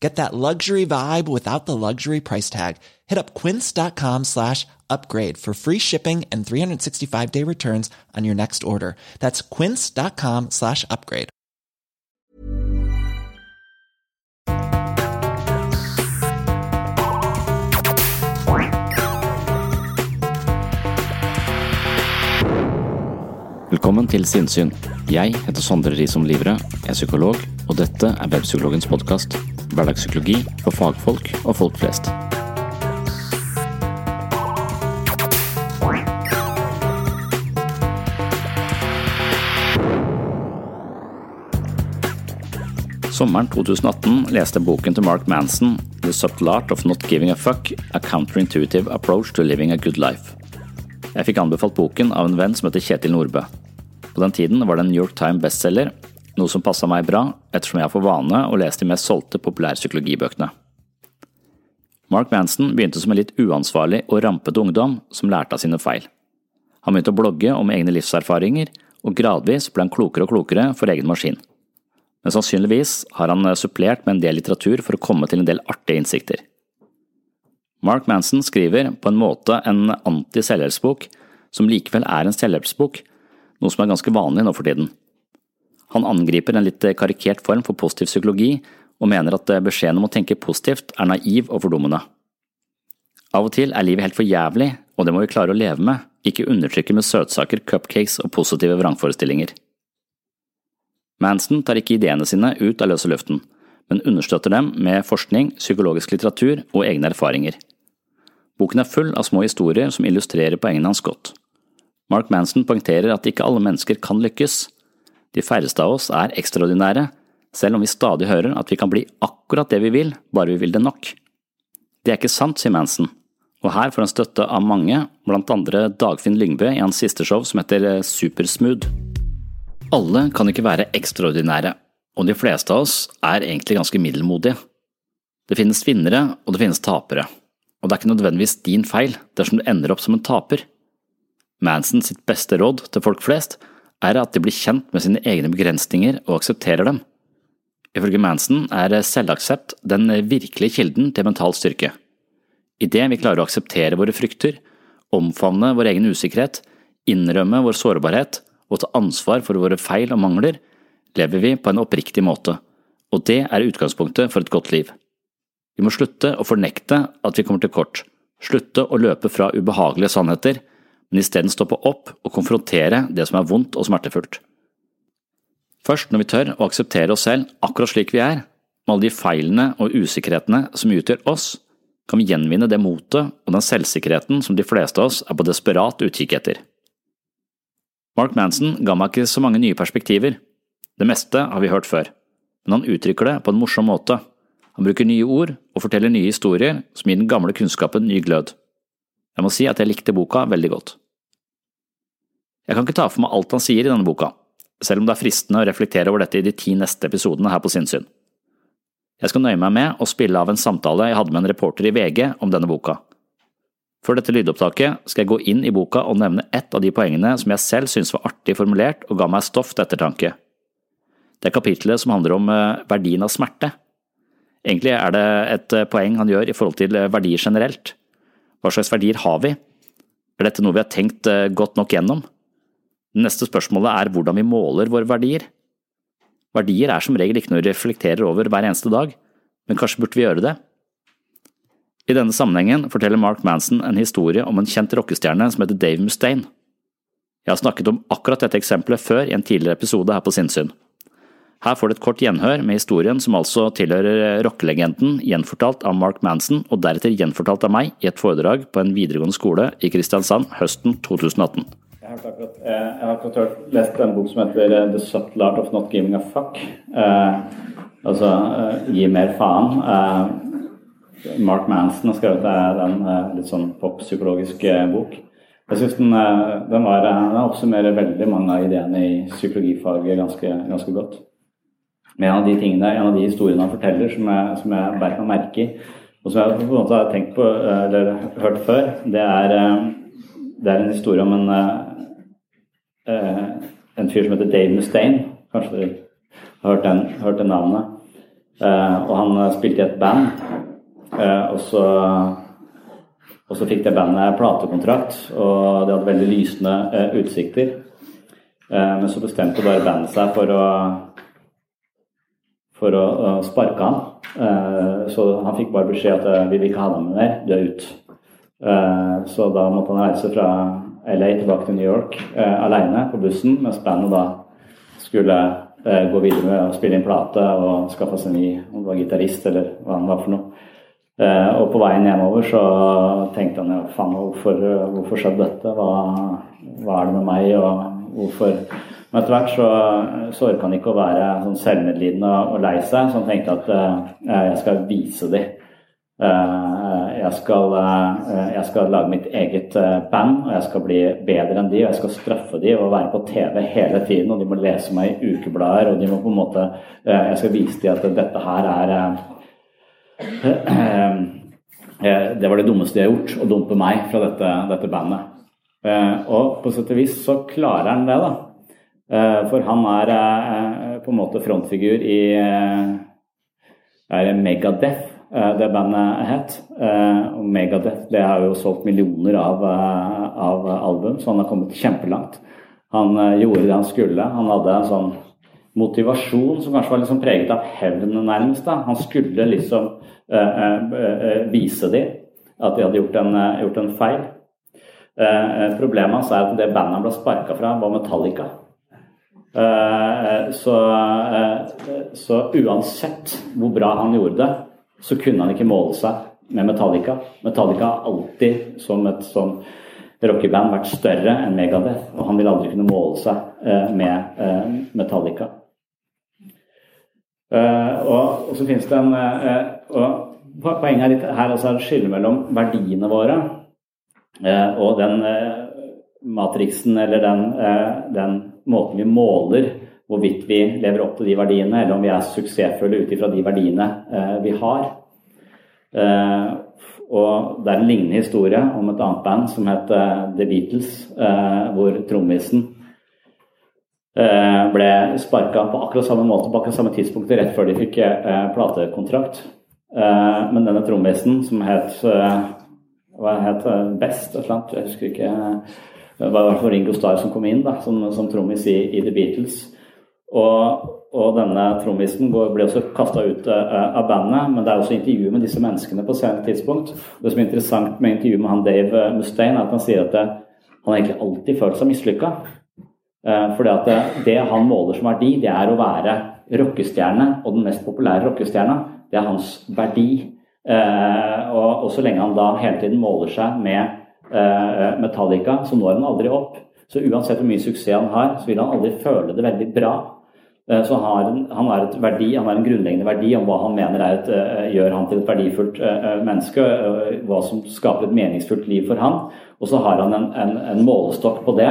Get that luxury vibe without the luxury price tag. Hit up quince.com slash upgrade for free shipping and 365 day returns on your next order. That's quince.com slash upgrade. Velkommen til Sinnsyn. Jeg heter Sondre Risom Livre, er psykolog, og dette er Webpsykologens podkast. Hverdagspsykologi for fagfolk og folk flest. Sommeren 2018 leste boken til Mark Manson, The Subtle Art of Not Giving a Fuck, A Counterintuitive Approach to Living a Good Life. Jeg fikk anbefalt boken av en venn som heter Kjetil Nordbø. På den tiden var det en New York Times bestselger, noe som passa meg bra ettersom jeg har for vane å lese de mest solgte populærpsykologibøkene. Mark Manson begynte som en litt uansvarlig og rampete ungdom som lærte av sine feil. Han begynte å blogge om egne livserfaringer, og gradvis ble han klokere og klokere for egen maskin. Men sannsynligvis har han supplert med en del litteratur for å komme til en del artige innsikter. Mark Manson skriver på en måte en anti-selvhjelpsbok som likevel er en selvhjelpsbok, noe som er ganske vanlig nå for tiden. Han angriper en litt karikert form for positiv psykologi og mener at beskjeden om å tenke positivt er naiv og fordummende. Av og til er livet helt for jævlig, og det må vi klare å leve med, ikke undertrykke med søtsaker, cupcakes og positive vrangforestillinger. Manson tar ikke ideene sine ut av løse luften, men understøtter dem med forskning, psykologisk litteratur og egne erfaringer. Boken er full av små historier som illustrerer poengene hans godt. Mark Manson poengterer at ikke alle mennesker kan lykkes. De færreste av oss er ekstraordinære, selv om vi stadig hører at vi kan bli akkurat det vi vil, bare vi vil det nok. Det er ikke sant, sier Manson, og her får han støtte av mange, blant andre Dagfinn Lyngbø i hans siste show som heter Supersmooth. Alle kan ikke være ekstraordinære, og de fleste av oss er egentlig ganske middelmodige. Det finnes vinnere, og det finnes tapere, og det er ikke nødvendigvis din feil dersom du ender opp som en taper. Manson sitt beste råd til folk flest er at de blir kjent med sine egne begrensninger og aksepterer dem. Ifølge Manson er selvaksept den virkelige kilden til mental styrke. Idet vi klarer å akseptere våre frykter, omfavne vår egen usikkerhet, innrømme vår sårbarhet og ta ansvar for våre feil og mangler, lever vi på en oppriktig måte, og det er utgangspunktet for et godt liv. Vi må slutte å fornekte at vi kommer til kort, slutte å løpe fra ubehagelige sannheter, men isteden stoppe opp og konfrontere det som er vondt og smertefullt. Først når vi tør å akseptere oss selv akkurat slik vi er, med alle de feilene og usikkerhetene som utgjør oss, kan vi gjenvinne det motet og den selvsikkerheten som de fleste av oss er på desperat utkikk etter. Mark Manson ga meg ikke så mange nye perspektiver. Det meste har vi hørt før, men han uttrykker det på en morsom måte. Han bruker nye ord og forteller nye historier som gir den gamle kunnskapen ny glød. Jeg må si at jeg likte boka veldig godt. Jeg kan ikke ta for meg alt han sier i denne boka, selv om det er fristende å reflektere over dette i de ti neste episodene her på Sinnsyn. Jeg skal nøye meg med å spille av en samtale jeg hadde med en reporter i VG om denne boka. For dette lydopptaket skal jeg gå inn i boka og nevne ett av de poengene som jeg selv syntes var artig formulert og ga meg stoff til ettertanke. Det er kapitlet som handler om eh, verdien av smerte. Egentlig er det et eh, poeng han gjør i forhold til eh, verdier generelt. Hva slags verdier har vi? Er dette noe vi har tenkt godt nok gjennom? Det neste spørsmålet er hvordan vi måler våre verdier. Verdier er som regel ikke noe vi reflekterer over hver eneste dag, men kanskje burde vi gjøre det? I denne sammenhengen forteller Mark Manson en historie om en kjent rockestjerne som heter Dave Mustaine. Jeg har snakket om akkurat dette eksempelet før i en tidligere episode her på Sinnsyn. Her får du et kort gjenhør med historien som altså tilhører rockelegenden, gjenfortalt av Mark Manson og deretter gjenfortalt av meg i et foredrag på en videregående skole i Kristiansand høsten 2018. Jeg har akkurat, eh, jeg har akkurat lest en bok som heter eh, The Subtle Art of Not Giving a Fuck. Eh, altså eh, gi mer faen. Eh, Mark Manson har skrevet en eh, litt sånn poppsykologisk bok. Jeg synes den, den, den, oppsummerer veldig mange av ideene i psykologifaget ganske, ganske godt. Men en av de tingene, en av de historiene han forteller som jeg, som jeg bærer meg merke og som jeg på en måte har tenkt på eller hørt før, det er, eh, det er en historie om en, eh, en fyr som heter Dave Mustaine. Kanskje dere har hørt, den, hørt det navnet. Eh, og han spilte i et band, og så og så fikk det bandet platekontrakt, og det hadde veldig lysende utsikter. men så bestemte bare bandet seg for å for å, å sparke han. Uh, så han fikk bare beskjed at uh, vi vil ikke ha deg med mer, du er ute. Uh, så da måtte han reise fra LA tilbake til New York uh, alene på bussen, mens bandet da skulle gå videre med å spille inn plate og skaffe seg ny om det var gitarist eller hva han var for noe. og på veien hjemover så tenkte han ja, faen, hvorfor, hvorfor skjedde dette? Hva, hva er det med meg, og hvorfor men etter hvert så, så orka han ikke å være sånn selvmedlidende og lei seg, så han tenkte at uh, jeg skal vise dem. Uh, jeg, skal, uh, jeg skal lage mitt eget band, og jeg skal bli bedre enn de, og jeg skal straffe de og være på TV hele tiden, og de må lese meg i ukeblader, og de må på en måte Jeg skal vise dem at dette her er Det var det dummeste jeg har gjort, å dumpe meg fra dette, dette bandet. Og på sett og vis så klarer han det, da. Eh, for han er eh, på en måte frontfigur i eh, Megadeth, det bandet het. Og Megadeth det har jo solgt millioner av, av album, så han har kommet kjempelangt. Han gjorde det han skulle. Han hadde en sånn motivasjon som kanskje var liksom preget av hevn, nærmest. da. Han skulle liksom uh, uh, vise dem at de hadde gjort en, gjort en feil. Uh, problemet hans er at det bandet han ble sparka fra, var Metallica. Eh, så, eh, så, uansett hvor bra han gjorde det, så kunne han ikke måle seg med Metallica. Metallica har alltid, som et sånn rockeband, vært større enn Megadeth. Og han vil aldri kunne måle seg eh, med Metallica. Og, og så finnes det en og Poenget her altså er det skille mellom verdiene våre og den matriksen eller den, den måten vi måler hvorvidt vi lever opp til de verdiene, eller om vi er suksessfulle ut ifra de verdiene eh, vi har. Eh, og Det er en lignende historie om et annet band som het eh, The Beatles, hvor trommisen ble sparka på akkurat samme måte på akkurat samme tidspunkt rett før de fikk platekontrakt. men denne trommisen, som het hva het Best, et eller annet, jeg husker ikke det var i hvert fall Ringo Starr som kom inn da, som, som trommis i, i, The Beatles. Og, og denne trommisen ble også kasta ut uh, av bandet, men det er også intervju med disse menneskene på senere tidspunkt. Det som er interessant med intervjuet med han Dave Mustaine, er at han sier at det, han egentlig alltid følt seg mislykka. Fordi at det, det, han måler som verdi, det er å være rockestjerne, og den mest populære rockestjerna, det er hans verdi. Og, og så lenge han da hele tiden måler seg med Eh, Metallica, så når han aldri opp. Så uansett hvor mye suksess han har, så vil han aldri føle det veldig bra. Eh, så han har, et verdi, han har en grunnleggende verdi om hva han mener et, eh, gjør han til et verdifullt menneske, hva som skaper et meningsfullt liv for han. Og så har han en, en, en målestokk på det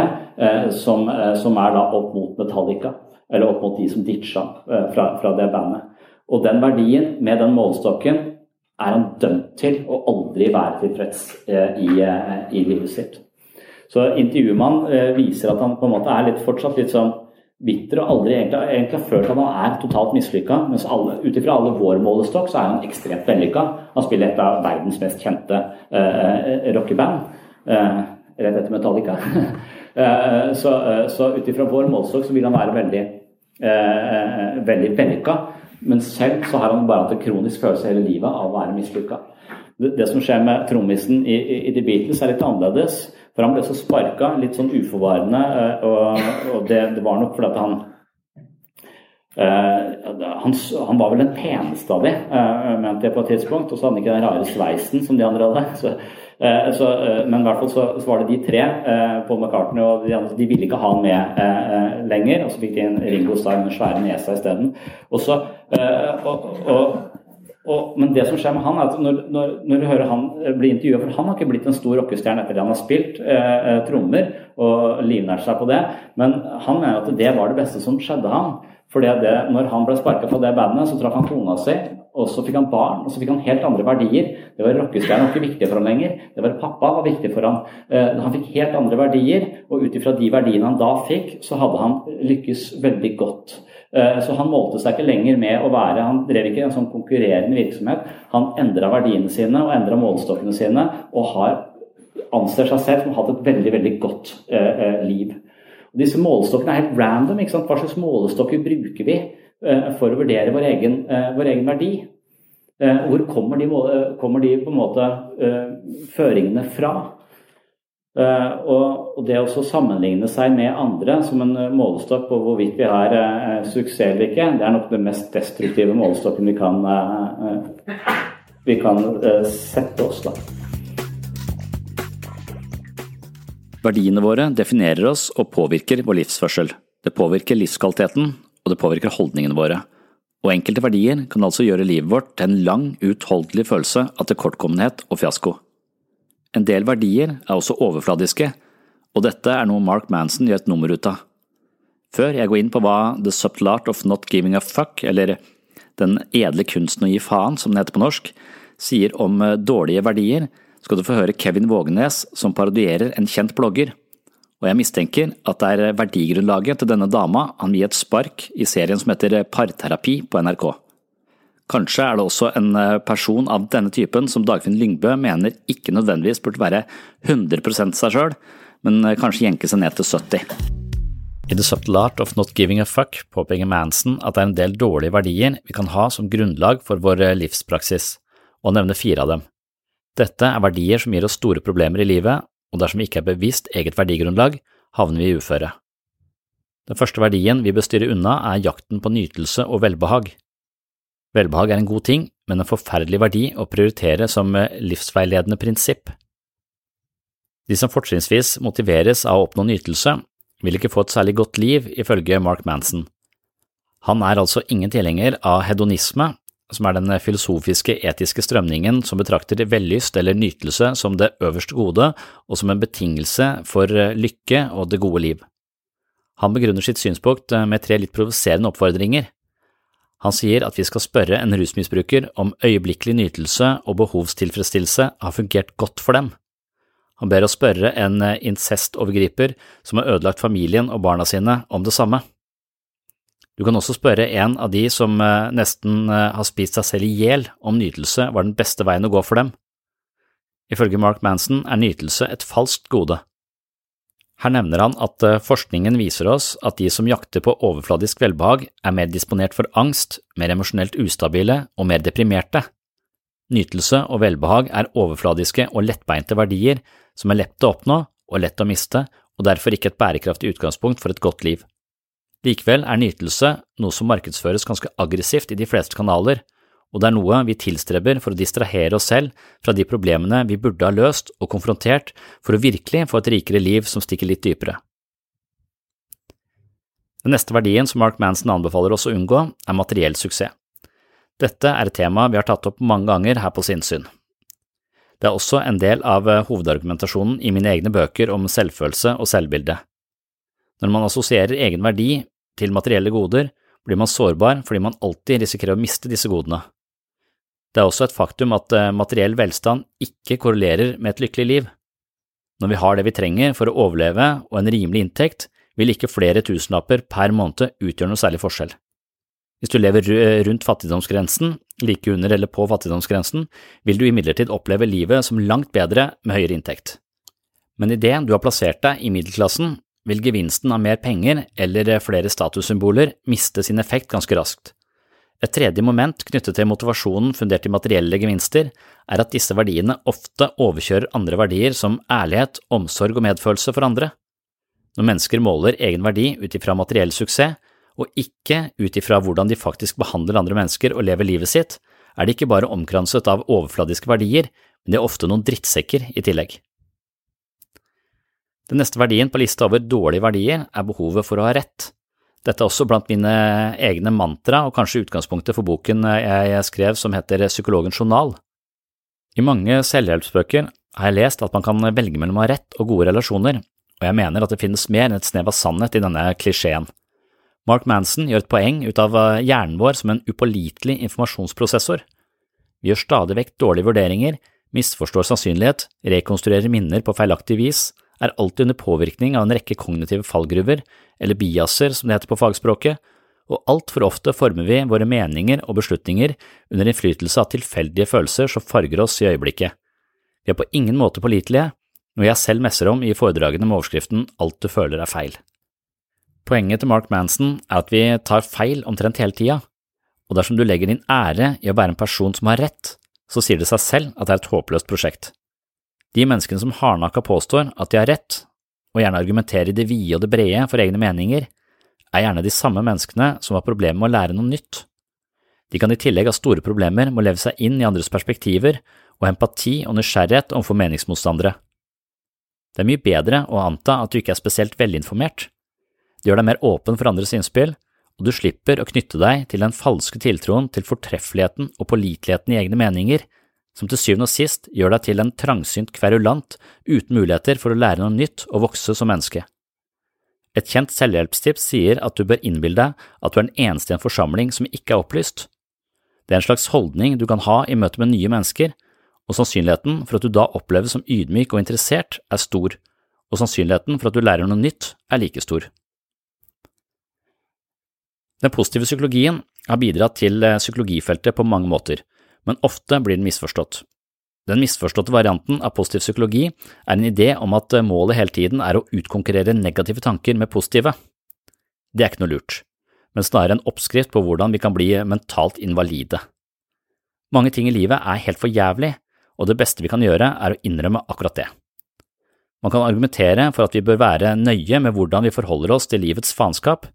som, som, er da opp mot Metallica. Eller opp mot de som ditcha fra, fra det bandet. Og den verdien med den målestokken er han dømt til å aldri være tilfreds eh, i, eh, i livet sitt. Så intervjuet man eh, viser at han på en måte er litt, fortsatt litt sånn bitter og aldri egentlig, egentlig har følt at han er totalt mislykka. Mens ut ifra alle vår målestokk så er han ekstremt vellykka. Han spiller et av verdens mest kjente uh, rockeband. Uh, rett etter Metallica. uh, så så ut ifra vår målestokk så vil han være veldig, uh, veldig vellykka. Men selv så har han bare hatt en kronisk følelse hele livet av å være mislykka. Det, som skjer med trommisen i, i, i, The Beatles, er litt annerledes. For han ble så sparka, litt sånn uforvarende, eh, og, og det, det, var nok fordi at han han, han, var vel den peneste av de, uh, mente jeg på et tidspunkt. Og så hadde han ikke den rare sveisen som de andre hadde. Så, uh, så, men i hvert fall så, så, var det de tre, Paul McCartney og de andre, de ville ikke ha han med lenger. Og så fikk de en Ringo Starr med svære nesa isteden. Og men det som skjer med han, er at når, når, når du hører han eh, bli intervjua For han har ikke blitt en stor rockestjerne etter det han har spilt eh, eh, trommer og livnært seg på det, men han mener at det var det beste som skjedde han. Fordi det, når han ble sparka fra det bandet, så traff han kona si, og så fikk han barn, og så fikk han helt andre verdier. Det var Rockestjernen ikke viktig for ham lenger. Det var pappa var viktig for ham. Eh, han fikk helt andre verdier, og ut ifra de verdiene han da fikk, så hadde han lykkes veldig godt. Eh, så han målte seg ikke lenger med å være Han drev ikke en sånn konkurrerende virksomhet. Han endra verdiene sine og endra målestokkene sine og har, anser seg selv som har hatt et veldig, veldig godt eh, liv. Disse målestokkene er helt random. ikke sant? Hva slags målestokker bruker vi eh, for å vurdere vår egen, eh, vår egen verdi? Eh, hvor kommer de, kommer de, på en måte føringene fra? Og det å sammenligne seg med andre som en målestokk på hvorvidt vi har suksess eller ikke, det er nok den mest destruktive målestokken vi kan, vi kan sette oss. da. Verdiene våre definerer oss og påvirker vår livsførsel. Det påvirker livskvaliteten, og det påvirker holdningene våre. Og enkelte verdier kan altså gjøre livet vårt til en lang, utholdelig følelse av tilkortkommenhet og fiasko. En del verdier er også overfladiske, og dette er noe Mark Manson gjør et nummer ut av. Før jeg går inn på hva The Subtle Art of Not Giving a Fuck, eller Den edle kunsten å gi faen, som den heter på norsk, sier om eh, dårlige verdier, skal du få høre Kevin Vågenes som parodierer en kjent blogger, og jeg mistenker at det er verdigrunnlaget til denne dama han vil gi et spark i serien som heter Parterapi på NRK. Kanskje er det også en eh, person av denne typen som Dagfinn Lyngbø mener ikke nødvendigvis burde være 100 seg sjøl, men eh, kanskje jenke seg ned til 70. I The Subtle Art of Not Giving a Fuck påpeker Manson at det er en del dårlige verdier vi kan ha som grunnlag for vår eh, livspraksis, og nevner fire av dem. Dette er verdier som gir oss store problemer i livet, og dersom vi ikke er bevisst eget verdigrunnlag, havner vi i uføre. Den første verdien vi bør styre unna, er jakten på nytelse og velbehag. Velbehag er en god ting, men en forferdelig verdi å prioritere som livsveiledende prinsipp. De som fortrinnsvis motiveres av å oppnå nytelse, vil ikke få et særlig godt liv, ifølge Mark Manson. Han er altså ingen tilhenger av hedonisme, som er den filosofiske, etiske strømningen som betrakter vellyst eller nytelse som det øverste gode og som en betingelse for lykke og det gode liv. Han begrunner sitt synspunkt med tre litt provoserende oppfordringer. Han sier at vi skal spørre en rusmisbruker om øyeblikkelig nytelse og behovstilfredsstillelse har fungert godt for dem. Han ber oss spørre en eh, incestovergriper som har ødelagt familien og barna sine, om det samme. Du kan også spørre en av de som eh, nesten eh, har spist seg selv i hjel, om nytelse var den beste veien å gå for dem. Ifølge Mark Manson er nytelse et falskt gode. Her nevner han at eh, forskningen viser oss at de som jakter på overfladisk velbehag, er mer disponert for angst, mer emosjonelt ustabile og mer deprimerte. Nytelse og velbehag er overfladiske og lettbeinte verdier som er lett å oppnå og lett å miste, og derfor ikke et bærekraftig utgangspunkt for et godt liv. Likevel er nytelse noe som markedsføres ganske aggressivt i de fleste kanaler, og det er noe vi tilstreber for å distrahere oss selv fra de problemene vi burde ha løst og konfrontert for å virkelig få et rikere liv som stikker litt dypere. Den neste verdien som Mark Manson anbefaler oss å unngå, er materiell suksess. Dette er et tema vi har tatt opp mange ganger her på Sinnsyn. Det er også en del av hovedargumentasjonen i mine egne bøker om selvfølelse og selvbilde. Når man assosierer egen verdi til materielle goder, blir man sårbar fordi man alltid risikerer å miste disse godene. Det er også et faktum at eh, materiell velstand ikke korrelerer med et lykkelig liv. Når vi har det vi trenger for å overleve og en rimelig inntekt, vil ikke flere tusenlapper per måned utgjøre noe særlig forskjell. Hvis du lever rundt fattigdomsgrensen, like under eller på fattigdomsgrensen, vil du imidlertid oppleve livet som langt bedre med høyere inntekt. Men idet du har plassert deg i middelklassen, vil gevinsten av mer penger eller flere statussymboler miste sin effekt ganske raskt. Et tredje moment knyttet til motivasjonen fundert i materielle gevinster er at disse verdiene ofte overkjører andre verdier som ærlighet, omsorg og medfølelse for andre. Når mennesker måler egen verdi ut ifra materiell suksess, og ikke ut ifra hvordan de faktisk behandler andre mennesker og lever livet sitt, er de ikke bare omkranset av overfladiske verdier, men de er ofte noen drittsekker i tillegg. Den neste verdien på lista over dårlige verdier er behovet for å ha rett. Dette er også blant mine egne mantra og kanskje utgangspunktet for boken jeg skrev som heter Psykologens journal. I mange selvhjelpsbøker har jeg lest at man kan velge mellom å ha rett og gode relasjoner, og jeg mener at det finnes mer enn et snev av sannhet i denne klisjeen. Mark Manson gjør et poeng ut av hjernen vår som en upålitelig informasjonsprosessor. Vi gjør stadig vekk dårlige vurderinger, misforstår sannsynlighet, rekonstruerer minner på feilaktig vis, er alltid under påvirkning av en rekke kognitive fallgruver, eller biaser som det heter på fagspråket, og altfor ofte former vi våre meninger og beslutninger under innflytelse av tilfeldige følelser som farger oss i øyeblikket. Vi er på ingen måte pålitelige, noe jeg selv messer om i foredragene med overskriften Alt du føler er feil. Poenget til Mark Manson er at vi tar feil omtrent hele tida, og dersom du legger din ære i å være en person som har rett, så sier det seg selv at det er et håpløst prosjekt. De menneskene som hardnakka påstår at de har rett, og gjerne argumenterer i det vide og det brede for egne meninger, er gjerne de samme menneskene som har problemer med å lære noe nytt. De kan i tillegg ha store problemer med å leve seg inn i andres perspektiver og empati og nysgjerrighet overfor meningsmotstandere. Det er mye bedre å anta at du ikke er spesielt velinformert. Det gjør deg mer åpen for andres innspill, og du slipper å knytte deg til den falske tiltroen til fortreffeligheten og påliteligheten i egne meninger som til syvende og sist gjør deg til en trangsynt kverulant uten muligheter for å lære noe nytt og vokse som menneske. Et kjent selvhjelpstips sier at du bør innbille deg at du er den eneste i en forsamling som ikke er opplyst. Det er en slags holdning du kan ha i møte med nye mennesker, og sannsynligheten for at du da oppleves som ydmyk og interessert, er stor, og sannsynligheten for at du lærer noe nytt, er like stor. Den positive psykologien har bidratt til eh, psykologifeltet på mange måter men ofte blir den misforstått. Den misforståtte varianten av positiv psykologi er en idé om at målet hele tiden er å utkonkurrere negative tanker med positive. Det er ikke noe lurt, men snarere en oppskrift på hvordan vi kan bli mentalt invalide. Mange ting i livet er helt for jævlig, og det beste vi kan gjøre er å innrømme akkurat det. Man kan argumentere for at vi bør være nøye med hvordan vi forholder oss til livets faenskap,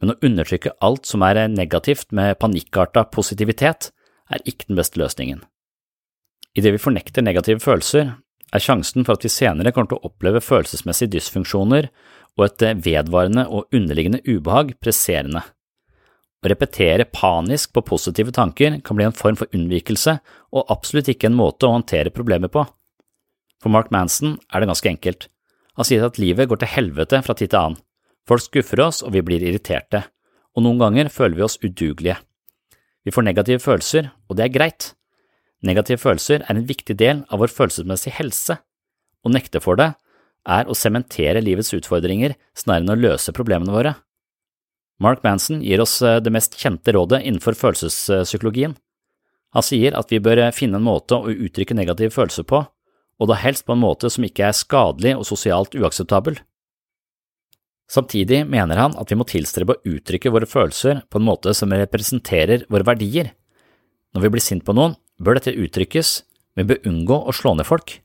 men å undertrykke alt som er negativt med panikkarta positivitet, er ikke den beste løsningen. Idet vi fornekter negative følelser, er sjansen for at vi senere kommer til å oppleve følelsesmessige dysfunksjoner og et vedvarende og underliggende ubehag presserende. Å repetere panisk på positive tanker kan bli en form for unnvikelse og absolutt ikke en måte å håndtere problemer på. For Mark Manson er det ganske enkelt. Han sier at livet går til helvete fra tid til annen. Folk skuffer oss og vi blir irriterte, og noen ganger føler vi oss udugelige. Vi får negative følelser, og det er greit. Negative følelser er en viktig del av vår følelsesmessige helse. Å nekte for det er å sementere livets utfordringer snarere enn å løse problemene våre. Mark Manson gir oss eh, det mest kjente rådet innenfor følelsespsykologien. Han sier at vi bør finne en måte å uttrykke negative følelser på, og da helst på en måte som ikke er skadelig og sosialt uakseptabel. Samtidig mener han at vi må tilstrebe å uttrykke våre følelser på en måte som representerer våre verdier. Når vi blir sint på noen, bør dette uttrykkes, men bør unngå å slå ned folk.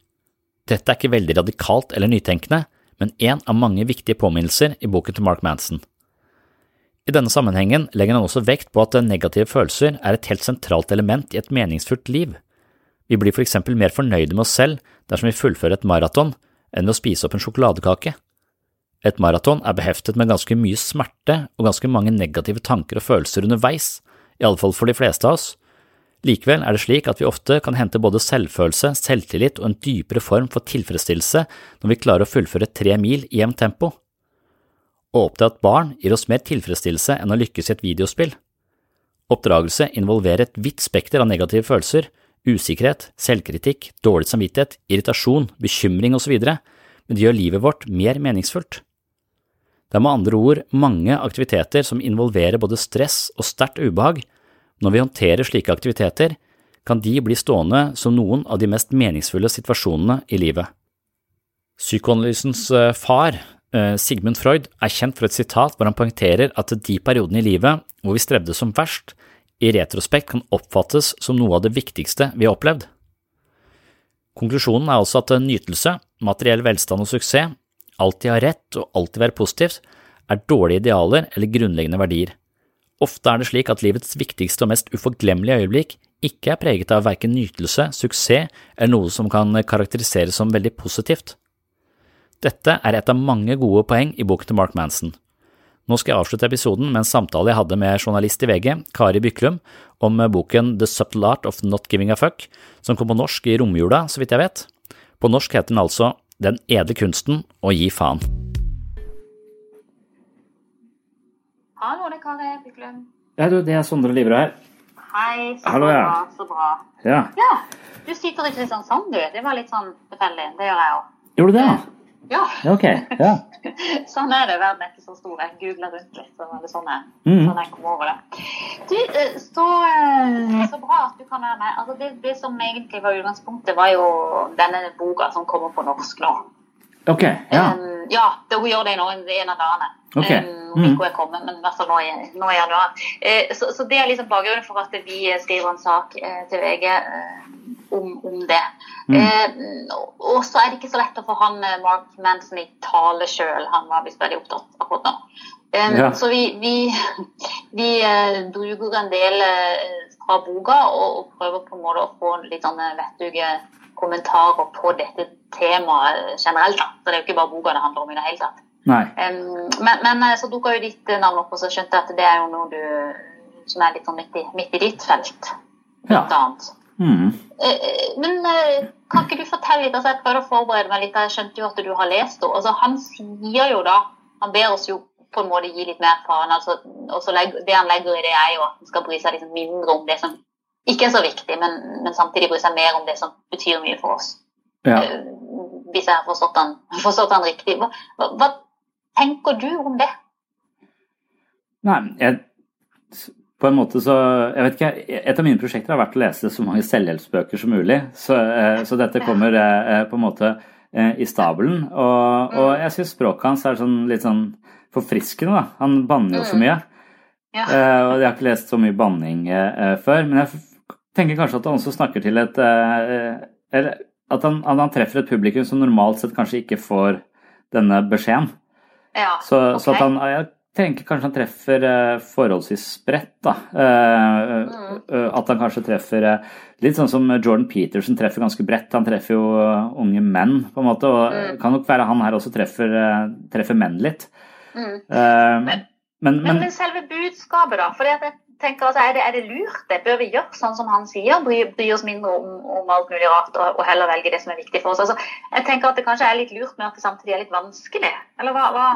Dette er ikke veldig radikalt eller nytenkende, men en av mange viktige påminnelser i boken til Mark Manson. I denne sammenhengen legger han også vekt på at negative følelser er et helt sentralt element i et meningsfullt liv. Vi blir for eksempel mer fornøyde med oss selv dersom vi fullfører et maraton, enn ved å spise opp en sjokoladekake. Et maraton er beheftet med ganske mye smerte og ganske mange negative tanker og følelser underveis, i alle fall for de fleste av oss. Likevel er det slik at vi ofte kan hente både selvfølelse, selvtillit og en dypere form for tilfredsstillelse når vi klarer å fullføre tre mil i jevnt tempo. Å oppdra et barn gir oss mer tilfredsstillelse enn å lykkes i et videospill. Oppdragelse involverer et vidt spekter av negative følelser, usikkerhet, selvkritikk, dårlig samvittighet, irritasjon, bekymring osv., men det gjør livet vårt mer meningsfullt. Det er med andre ord mange aktiviteter som involverer både stress og sterkt ubehag. Når vi håndterer slike aktiviteter, kan de bli stående som noen av de mest meningsfulle situasjonene i livet. Psykoanalysens eh, far, eh, Sigmund Freud, er kjent for et sitat hvor han poengterer at de periodene i livet hvor vi strevde som verst, i retrospekt kan oppfattes som noe av det viktigste vi har opplevd. Konklusjonen er altså at nytelse, materiell velstand og suksess, alltid ha rett og alltid være positivt, er dårlige idealer eller grunnleggende verdier. Ofte er det slik at livets viktigste og mest uforglemmelige øyeblikk ikke er preget av verken nytelse, suksess eller noe som kan karakteriseres som veldig positivt. Dette er et av mange gode poeng i boken til Mark Manson. Nå skal jeg avslutte episoden med en samtale jeg hadde med journalist i VG, Kari Byklum, om boken The Subtle Art of Not Giving a Fuck, som kom på norsk i romjula, så vidt jeg vet. På norsk heter den altså Den edle kunsten å gi faen. Hallo, det er Kari Byklund. Ja, du, det er Sondre Livre her. Hei, så Hallo, ja. bra. Så bra. Ja, Ja, du sitter i Kristiansand, du. Det var litt sånn tilfeldig. Det gjør jeg òg. gjorde du det? ja? Ja, Okay. Ja. sånn er det. Verden er ikke så stor. Jeg googler rundt litt, Sånn, er det sånn Mhm. sånn jeg kom over det. Du, eh, så, eh, så bra at du kan være med. Altså, det, det som egentlig var utgangspunktet, var jo denne boka som kommer på norsk nå. Ok, ja. Um, ja, det, hun gjør det nå en, av dagene. Ok. Um, hun er kommet, men i nå i, nå i januar. Uh, så, så det er liksom bakgrunnen for at vi skriver en sak uh, til VG uh, om, om det. Mm. og- så er det ikke så lett å få han Mark Manson i tale sjøl. Han var visst veldig opptatt akkurat nå. Um, Ja. Så vi, vi, vi bruker en del fra boka og, og prøver på en måte å få litt sånn vettuge kommentarer på dette temaet generelt. Da. Så det er jo ikke bare boka det handler om i det hele tatt. Um, men, men eh, så dukka jo ditt eh, navn opp, og så skjønte jeg at det er jo noe du som er litt sånn midt i, midt i ditt felt. Ja. Mhm. Eh, Men kan ikke du fortelle litt? altså Jeg prøvde å forberede meg litt. Jeg skjønte jo at du har lest det. Altså, han sier jo da Han ber oss jo på en måte gi litt mer faen. Altså, og så legger- det han legger i det, er jo at han skal bry seg liksom mindre om det som ikke er så viktig, men, men samtidig bryr seg mer om det som betyr mye for oss. Ja. Eh, Hvis jeg har forstått han, forstått han riktig. Hva, hva, tenker du om det? Nei, jeg, på en måte så Jeg vet ikke, et av mine prosjekter har vært å lese så mange selvhjelpsbøker som mulig. Så, eh, så dette kommer eh, på en måte i stabelen. Og, og jeg syns språket hans er sånn, litt sånn forfriskende, da. Han banner jo så mye. Ja. Eh, og jeg har ikke lest så mye banning før. Men jeg tenker kanskje at han også snakker til et eh, Eller at han, at han treffer et publikum som normalt sett kanskje ikke får denne beskjeden. Ja, Så, så at han Jeg tenker kanskje han treffer eh, forholdsvis spredt, da. Eh, Mm. At han kanskje treffer Litt sånn som Jordan Peterson treffer ganske bredt. Han treffer jo unge menn, på en måte. Og Mm. kan nok være han her også treffer, treffer menn litt. Mm. Uh, Men- men, Men, men selve budskapet, da? For jeg tenker altså, er, det, er det lurt? det? Bør vi gjøre sånn som han sier? Bry, bry oss mindre om, om alt mulig rart og, og heller velge det som er viktig for oss? Altså, jeg tenker at det kanskje er litt lurt, men at det samtidig er litt vanskelig. Eller hva, hva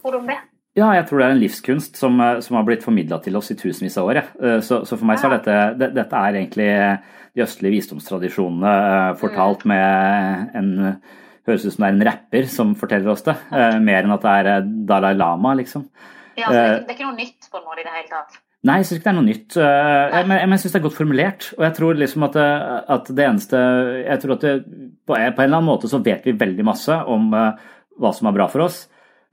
tror du om det? Ja, jeg tror det er en livskunst som, eh, som har blitt formidla til oss i tusenvis av år. jeg. Eh, Så, så for meg så er dette, det, dette er egentlig de østlige visdomstradisjonene eh, fortalt med en Høres ut som det er en rapper som forteller oss det, mer enn at det er Dalai Lama, liksom. Ja, altså, det, er ikke- det er ikke noe nytt på en måte i det hele tatt. Nei, jeg syns ikke det er noe nytt. eh, jeg- Men jeg syns det er godt formulert. Og jeg tror liksom at det, at det eneste Jeg tror at det, på en på en eller annen måte så vet vi veldig masse om eh, hva som er bra for oss.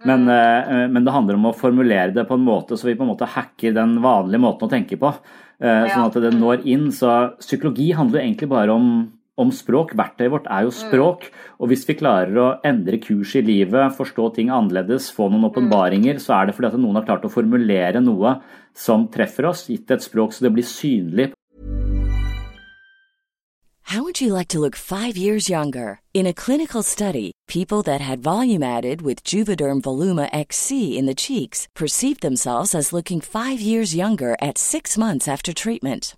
Men, eh, men det handler om å formulere det på en måte så vi på en måte hacker den vanlige måten å tenke på. eh, Sånn at det når inn. Så psykologi handler jo egentlig bare om, om språk. Verktøyet vårt er jo språk. Og hvis vi klarer å endre kurs i livet, forstå ting annerledes, få noen åpenbaringer, så er det fordi at noen har klart å formulere noe som treffer oss, gitt et språk så det blir synlig How would you like to look five years younger? In a clinical study, people that had volume added with Juvederm Voluma XC in the cheeks perceived themselves as looking five years younger at six months after treatment.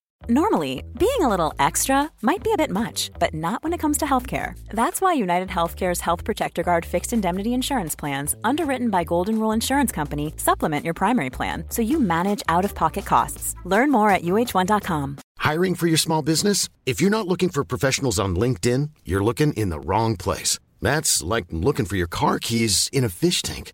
Normally, being a little extra might be a bit much, but not when it comes to healthcare. That's why United Healthcare's Health Protector Guard fixed indemnity insurance plans, underwritten by Golden Rule Insurance Company, supplement your primary plan so you manage out of pocket costs. Learn more at uh1.com. Hiring for your small business? If you're not looking for professionals on LinkedIn, you're looking in the wrong place. That's like looking for your car keys in a fish tank.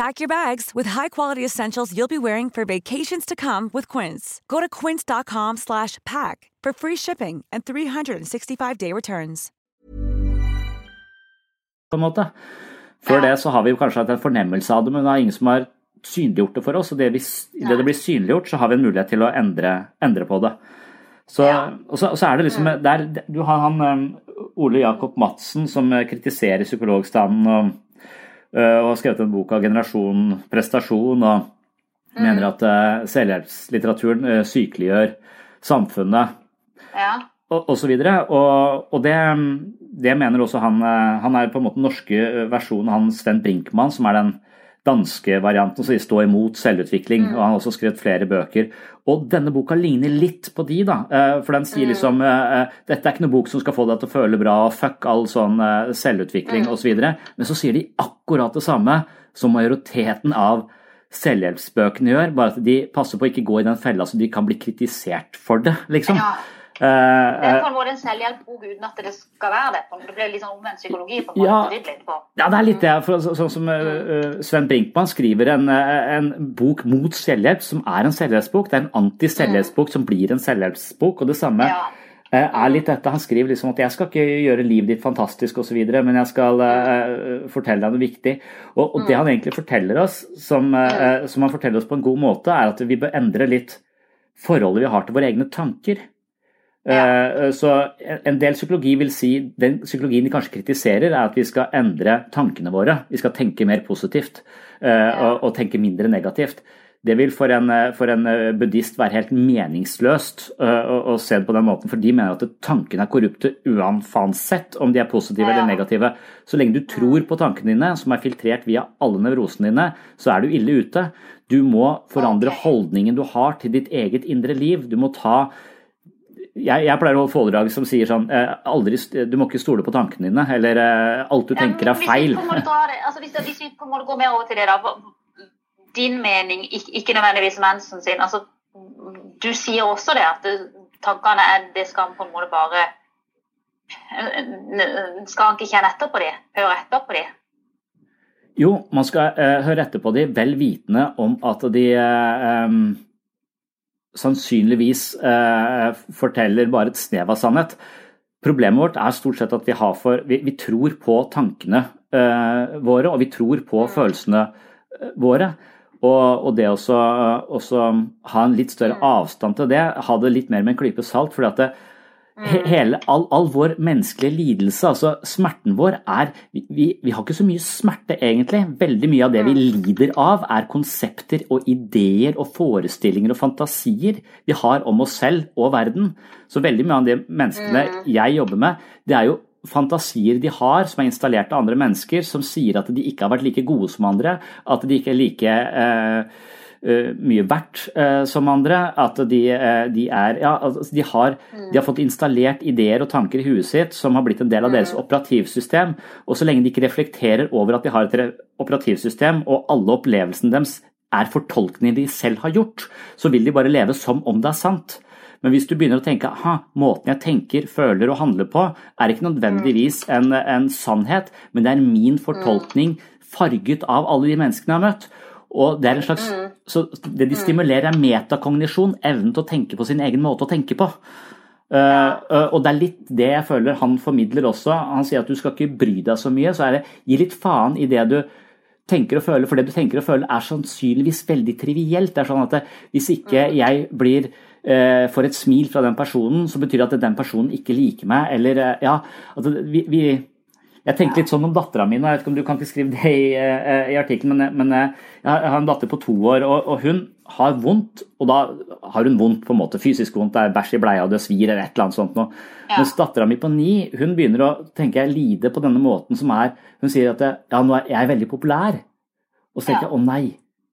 Pack your bags with high-quality essentials you'll be wearing for vacations to come with Quince. Go to quince.com slash pack for free shipping and 365-day returns. på en måte. Før det så har vi kanskje hatt en fornemmelse av det, men det er ingen som har synliggjort det for oss. og det, vi, det, det blir synliggjort, så har vi en mulighet til å endre, endre på det. Så, og, så, og, så, er det liksom der, Du har han um, Ole Jakob Madsen som kritiserer psykologstanden og, og har skrevet en bok av 'Generasjon prestasjon' og mm. mener at uh, selvhjelpslitteraturen sykeliggjør samfunnet. Ja. Og, og så videre. Og, og det, det, mener også han Han er på en måte den norske versjonen av han Sven Brinkmann, som er den danske varianten som står imot selvutvikling. Mm. og Han har også skrevet flere bøker. Og denne boka ligner litt på de, da. For den sier Mm. liksom dette er ikke noen bok som skal få deg til å føle bra, fuck all sånn selvutvikling Mm. osv. Men så sier de akkurat det samme som majoriteten av selvhjelpsbøkene gjør, bare at de passer på å ikke gå i den fella så de kan bli kritisert for det, liksom. Ja. Eh, Det er eh, på en måte en selvhjelpbok uten at det skal være det. Det blir litt sånn omvendt psykologi. på en Ja. dritt litt på. Ja, det er litt det. For, så, sånn som uh, Sven Brinkmann skriver en, en bok mot selvhjelp, som er en selvhjelpsbok. Det er en anti-selvhjelpsbok som blir en selvhjelpsbok. Og det samme Ja. uh, er litt dette. Han skriver liksom at jeg skal ikke gjøre livet ditt fantastisk osv., men jeg skal uh, fortelle deg noe viktig. Og, og det han egentlig forteller oss, som, uh, som han forteller oss på en god måte, er at vi bør endre litt forholdet vi har til våre egne tanker. Eh, Så en del psykologi vil si, den psykologien de kanskje kritiserer, er at vi skal endre tankene våre. Vi skal tenke mer positivt eh, og, og tenke mindre negativt. Det vil for en, eh, for en buddhist være helt meningsløst eh, å, å se det på den måten, for de mener at tankene er korrupte uansett om de er positive eller negative. Så lenge du tror på tankene dine, som er filtrert via alle nevrosene dine, så er du ille ute. Du må forandre holdningen du har til ditt eget indre liv. Du må ta jeg, jeg, pleier å holde foredrag som sier sånn eh, aldri, Du må ikke stole på tankene dine, eller eh, alt du tenker er feil. Altså, hvis, hvis, vi på en måte går mer over til det, da. Din mening, ikke, ikke nødvendigvis mensen sin. altså Du sier også det at tankene er Det skal på en måte bare Skal han ikke kjenne etter på de? Høre etter på de? Jo, man skal uh, høre etter på de vel vitende om at de uh, um sannsynligvis eh, forteller bare et snev av sannhet. Problemet vårt er stort sett at vi, for, vi, vi tror på tankene eh, våre, og vi tror på følelsene eh, våre. Og, og det å ha en litt større avstand til det, ha det litt mer med en klype salt. fordi at det, Mm. Hele, all, all, vår menneskelige lidelse, altså smerten vår, er vi, vi, har ikke så mye smerte, egentlig. Veldig mye av det vi mm. lider av, er konsepter og ideer og forestillinger og fantasier vi har om oss selv og verden. Så veldig mye av de menneskene mm. jeg jobber med, det er jo fantasier de har som er installert av andre mennesker, som sier at de ikke har vært like gode som andre, at de ikke er like Eh, mye verdt uh, som andre. At de, uh, de er Ja, altså, de har, de har, fått installert ideer og tanker i huet sitt som har blitt en del av deres mm. operativsystem. Og så lenge de ikke reflekterer over at de har et operativsystem, og alle opplevelsene deres er fortolkninger de selv har gjort, så vil de bare leve som om det er sant. Men hvis du begynner å tenke at måten jeg tenker, føler og handler på, er ikke nødvendigvis mm. en, en sannhet, men det er min fortolkning farget av alle de menneskene jeg har møtt. Og det er en slags, mm. så Det de stimulerer, er metakognisjon, evnen til å tenke på sin egen måte å tenke på. Uh, uh, og det er litt det jeg føler han formidler også. Han sier at du skal ikke bry deg så mye. Så er det gi litt faen i det du tenker og føler, for det du tenker og føler er sannsynligvis veldig trivielt. Det er sånn at det, Hvis ikke mm. jeg blir uh, får et smil fra den personen, så betyr det at den personen ikke liker meg. Eller ja, altså, vi, vi jeg tenkte litt sånn om dattera mi. Jeg vet ikke om du kan ikke skrive det i, uh, i artikkelen, men, men uh, jeg har en datter på to år, og, og, hun har vondt. Og da har hun vondt, på en måte, fysisk vondt, det er bæsj i bleia, det svir eller et eller annet sånt noe. Ja. Mens dattera mi på ni hun begynner å tenke jeg lide på denne måten som er Hun sier at ja, nå er jeg veldig populær. Og så tenker jeg å nei,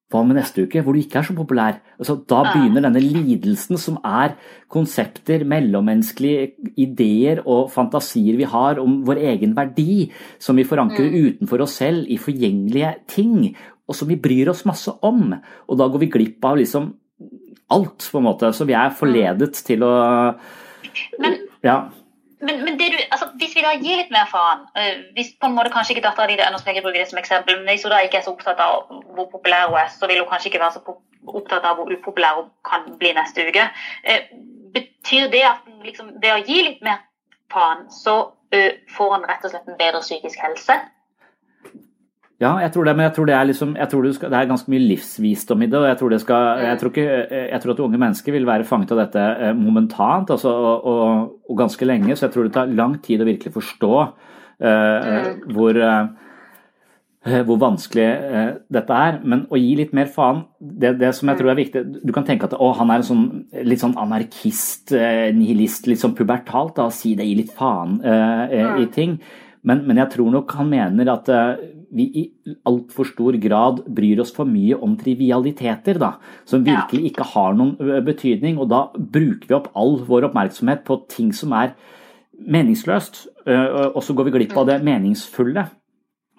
hva med neste uke, hvor du ikke er så populær? Altså, da begynner denne lidelsen, som er konsepter, mellommenneskelige ideer og fantasier vi har om vår egen verdi, som vi forankrer mm. utenfor oss selv i forgjengelige ting, og som vi bryr oss masse om. Og da går vi glipp av liksom alt, på en måte. Så vi er forledet til å Men, ja men, men du, altså, hvis vi da gir litt mer faen uh, Hvis på en måte kanskje ikke dattera di nå skal jeg bruke det som eksempel, men hvis hun da ikke er så opptatt av hvor populær hun er, så vil hun kanskje ikke være så opptatt av hvor upopulær hun kan bli neste uke. Uh, betyr det at liksom, ved å gi litt mer faen, så uh, får han rett og slett en bedre psykisk helse? Ja, jeg tror det, men jeg tror det er, liksom, tror det, skal, det er ganske mye livsvisdom i det. og Jeg tror, det skal, jeg tror, ikke, jeg tror at unge mennesker vil være fanget av dette eh, momentant altså, og, og, og, ganske lenge. Så jeg tror det tar lang tid å virkelig forstå uh, hvor, uh, hvor vanskelig uh, dette er. Men å gi litt mer faen, det, det, som jeg tror er viktig Du kan tenke at å, han er en sånn, litt sånn anarkist, nihilist, litt sånn pubertalt. da, Si det, gi litt faen i ting. Men, men, jeg tror nok han mener at vi i altfor stor grad bryr oss for mye om trivialiteter, da, som virkelig ikke har noen betydning. Og da bruker vi opp all vår oppmerksomhet på ting som er meningsløst, og så går vi glipp av det meningsfulle.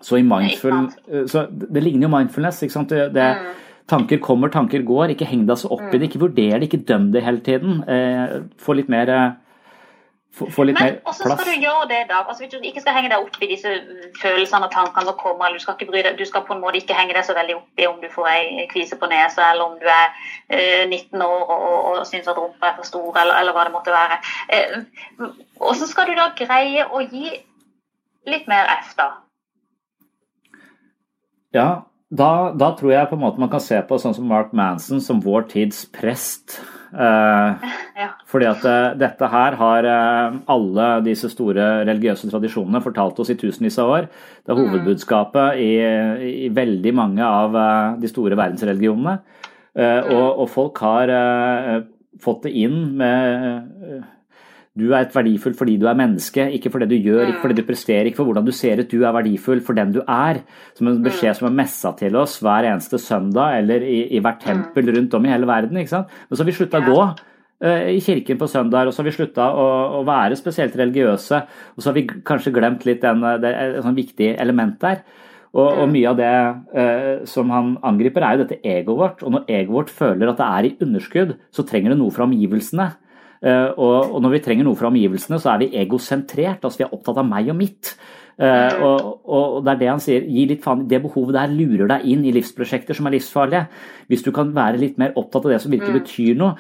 Så, mindful, så det ligner jo mindfulness. ikke sant? Det, det, mm. tanker kommer, tanker går. Ikke heng deg så opp i det, mm. ikke vurder det, ikke døm det hele tiden. Få litt mer få litt Men, mer plass. Men skal du gjøre det, da? Altså, hvis du ikke skal henge deg opp i disse følelsene og tankene som kommer, eller du skal, deg, du skal på en måte ikke henge deg så veldig opp i om du får ei kvise på nesa, eller om du er eh, 19 år og, og, og syns at rumpa er for stor, eller, eller hva det måtte være. Eh, hvordan skal du da greie å gi litt mer F, da? Ja, da, da, tror jeg på en måte man kan se på sånn som Mark Manson som vår tids prest. Eh, ja. Fordi at eh, dette her har eh, alle disse store religiøse tradisjonene fortalt oss i tusenvis av år. Det er mm. hovedbudskapet i, i veldig mange av de store verdensreligionene. Og, og folk har fått det inn med du er et verdifull fordi du er menneske, ikke for det du gjør, ikke for det du presterer, ikke for hvordan du ser ut. Du er verdifull for den du er. Som en beskjed som er messa til oss hver eneste søndag eller i, i hvert tempel rundt om i hele verden. ikke sant? Men så har vi slutta å gå uh, i kirken på søndag, og så har vi slutta å, å, være spesielt religiøse. Og så har vi kanskje glemt litt den, det er et sånn viktig element der. Og, og, mye av det uh, som han angriper, er jo dette egoet vårt. Og når egoet vårt føler at det er i underskudd, så trenger det noe fra omgivelsene. Eh, og, og, når vi trenger noe fra omgivelsene, så er vi egosentrert. Altså vi er opptatt av meg og mitt. Uh, og, og, det er det han sier, gi litt faen Det behovet der lurer deg inn i livsprosjekter som er livsfarlige. Hvis du kan være litt mer opptatt av det som virkelig mm. betyr noe,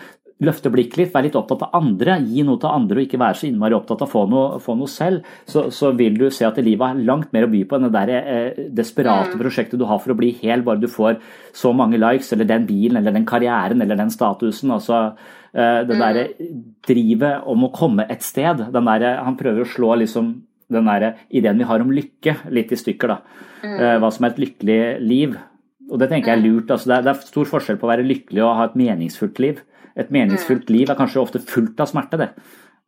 løfte blikket litt, være litt opptatt av andre, gi noe til andre og ikke være så innmari opptatt av å få noe, få noe selv, så, så, vil du se at livet har langt mer å by på enn det der eh, desperate mm. prosjektet du har for å bli hel, bare du får så mange likes, eller den bilen, eller den karrieren, eller den statusen. altså eh, det mm. derre drivet om å komme et sted. Den der, han prøver å slå liksom den der ideen vi har om lykke litt i stykker. da. Mm. Eh, hva som er et lykkelig liv. Og det tenker jeg er mm. lurt. Altså, det, er, det, er, stor forskjell på å være lykkelig og ha et meningsfullt liv. Et meningsfullt mm. liv er kanskje ofte fullt av smerte, det.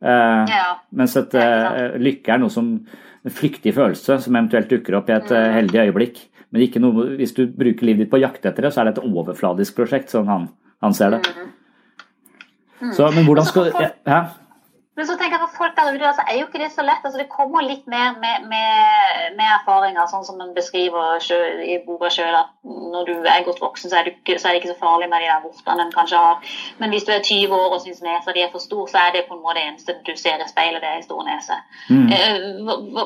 Uh, ja. Mens et uh, lykke er noe som en flyktig følelse som eventuelt dukker opp i et uh, heldig øyeblikk. Men noe, hvis du bruker livet ditt på å jakte etter det, så er det et overfladisk prosjekt, sånn han, han ser det. Mm. Mm. Så, men hvordan skal ja? Men så jeg for folk der ute, altså, er jo ikke det så lett. Altså, det kommer litt mer med, med, med erfaringer, sånn som man beskriver selv, i boka sjøl. At når du er godt voksen, så er, ikke, så er, det ikke så farlig med de der vortene en kanskje har. Men hvis du er 20 år og syns nesa di er for stor, så er det på en måte det eneste du ser i speilet, det er en stor nese. Mm. Eh,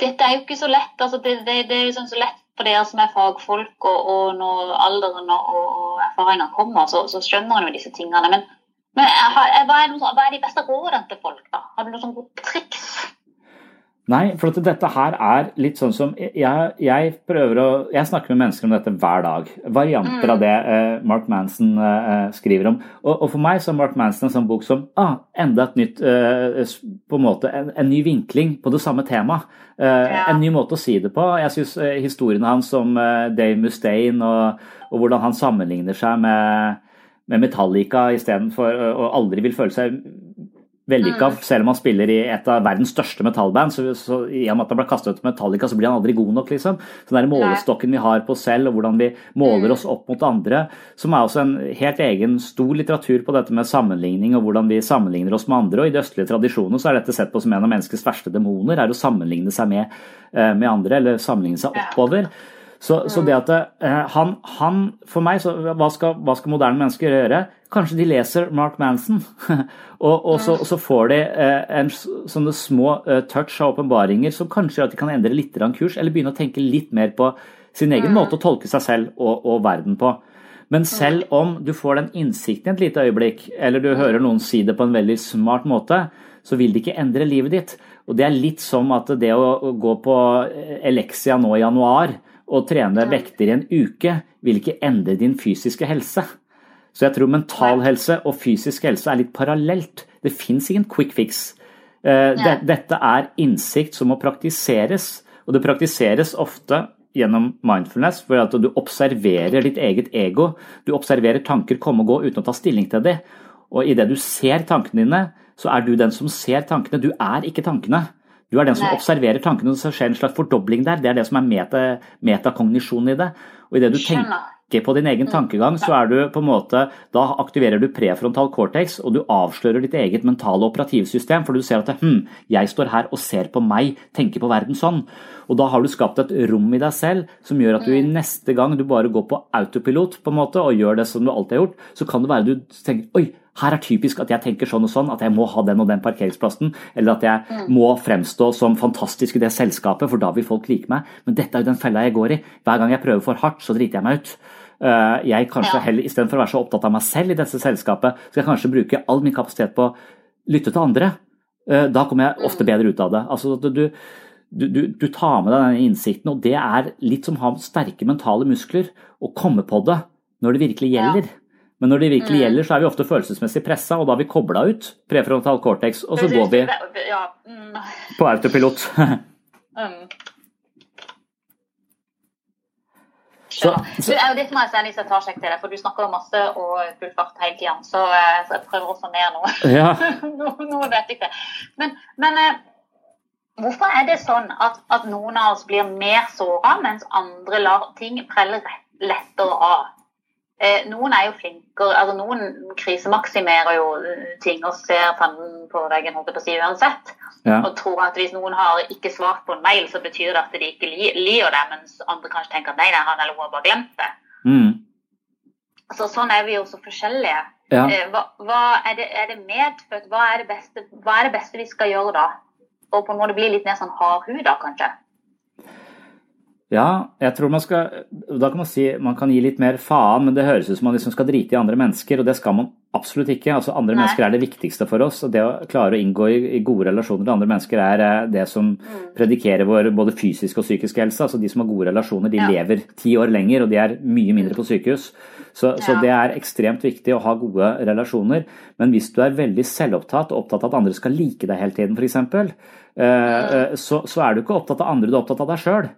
dette er jo ikke så lett. Altså, det, det, det, er jo sånn så lett for dere som er fagfolk, og, og når alderen og, og erfaringer kommer, så, så skjønner en jo disse tingene. men men hva er, noe, hva er, de beste rådene til folk? da? Har du noen sånne gode triks? Nei, for dette her er litt sånn som jeg, jeg, prøver å Jeg snakker med mennesker om dette hver dag. Varianter mm. av det eh, Mark Manson eh, skriver om. Og, og, for meg så er Mark Manson en sånn bok som ah, enda et nytt eh, På en måte en, en, ny vinkling på det samme temaet. Ja. En ny måte å si det på. Jeg syns historiene hans om Dave Mustaine og, og hvordan han sammenligner seg med med Metallica istedenfor å aldri vil føle seg vellykka, mm. selv om han spiller i et av verdens største metallband. Så, så I og med at han ble kastet ut til Metallica, så blir han aldri god nok, liksom. Så den målestokken vi har på oss selv, og hvordan vi måler mm. oss opp mot andre, som er også en helt egen stor litteratur på dette med sammenligning, og hvordan vi sammenligner oss med andre. Og i de østlige tradisjonene så er dette sett på som en av menneskets verste demoner, er å sammenligne seg med, med andre, eller sammenligne seg oppover. Så, så, det at eh, han, han, For meg, så hva skal, hva skal, moderne mennesker gjøre? Kanskje de leser Mark Manson, og, og, så, og, så, får de eh, en, sånne små eh, touch av åpenbaringer som kanskje gjør at de kan endre litt kurs, eller begynne å tenke litt mer på sin egen måte å tolke seg selv og, og verden på. Men selv om du får den innsikten i et lite øyeblikk, eller du hører noen si det på en veldig smart måte, så vil det ikke endre livet ditt. Og Det er litt som at det å gå på Elexia nå i januar å trene vekter i en uke vil ikke endre din fysiske helse. Så jeg tror mental helse og fysisk helse er litt parallelt. Det fins ingen quick fix. Eh, dette er innsikt som må praktiseres, og det praktiseres ofte gjennom mindfulness, for at du observerer ditt eget ego. Du observerer tanker komme og gå uten å ta stilling til dem. Og idet du ser tankene dine, så er du den som ser tankene. Du er ikke tankene. Du er den som Nei. observerer tankene, og så skjer en slags fordobling der. Det er det som er meta, metakognisjonen i det. Og i det du tenker på din egen mm. tankegang, så er du på en måte Da aktiverer du prefrontal cortex, og du avslører ditt eget mentale operativsystem, for du ser at hm, jeg står her og ser på meg, tenker på verden sånn. Og da har du skapt et rom i deg selv som gjør at du i mm. neste gang du bare går på autopilot på en måte, og gjør det som du alltid har gjort, så kan det være du tenker oi, her er typisk at jeg tenker sånn og sånn, at jeg må ha den og den parkeringsplassen, eller at jeg mm. må fremstå som fantastisk i det selskapet, for da vil folk like meg. Men dette er jo den fella jeg går i. Hver gang jeg prøver for hardt, så driter jeg meg ut. Eh, jeg kanskje heller, Istedenfor å være så opptatt av meg selv i dette selskapet, skal jeg kanskje bruke all min kapasitet på å lytte til andre. Eh, da kommer jeg ofte mm. bedre ut av det. Altså, du, du, du, du tar med deg den innsikten, og det er litt som å ha sterke mentale muskler. Å komme på det når det virkelig gjelder. Men når det virkelig mm. gjelder, så er vi ofte følelsesmessig pressa, og da har vi kobla ut prefrontal cortex, og så går vi mm. på autopilot. mm. Så, så. Du, det må jeg sende seg til deg, for du snakker jo masse og full fart hele tida. Så, eh, så, jeg prøver også ned noe. Ja. noe, vet vet ikke. Men, men eh, hvorfor er det sånn at, at, noen av oss blir mer såra, mens andre lar ting prelle lettere av? Eh, noen er jo flinkere altså Noen krisemaksimerer jo eh, ting og ser fanden på veggen holdt på å si uansett. Ja. Og tror at hvis noen har ikke svart på en mail, så betyr det at de ikke li liker det, mens andre kanskje tenker at nei, nei han eller hun har bare glemt det. Mm. Så sånn er vi jo så forskjellige. Ja. Eh, hva, hva er, det, er det medfødt? Hva er det, beste, hva er det beste vi skal gjøre da? Og på en måte bli litt mer sånn hardhuda, kanskje? Ja, jeg tror man skal Da kan man si man kan gi litt mer faen, men det høres ut som man liksom skal drite i andre mennesker, og det skal man absolutt ikke. Altså, andre Nei. mennesker er det viktigste for oss, og det å klare å inngå i, i gode relasjoner til andre mennesker er eh, det som predikerer vår både fysisk og psykisk helse. Altså De som har gode relasjoner, de Ja. lever ti år lenger, og de er mye mindre på sykehus. Så, så det er ekstremt viktig å ha gode relasjoner. Men hvis du er veldig selvopptatt og opptatt av at andre skal like deg hele tiden, f.eks., eh, så, så er du ikke opptatt av andre, du er opptatt av deg sjøl.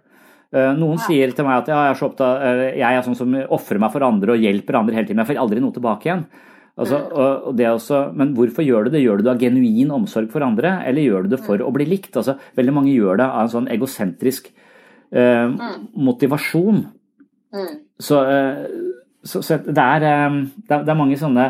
Eh, Noen sier til meg at ja, jeg, er så opptatt, jeg er sånn som ofrer meg for andre og hjelper andre hele tiden, men jeg får aldri noe tilbake igjen. Altså, og, og det også, men hvorfor gjør du det? Gjør du det av genuin omsorg for andre, eller gjør du det for å bli likt? Altså, veldig mange gjør det av en sånn egosentrisk eh, motivasjon. Mm. Så, eh, så, så det, er, eh, det, er, det er mange sånne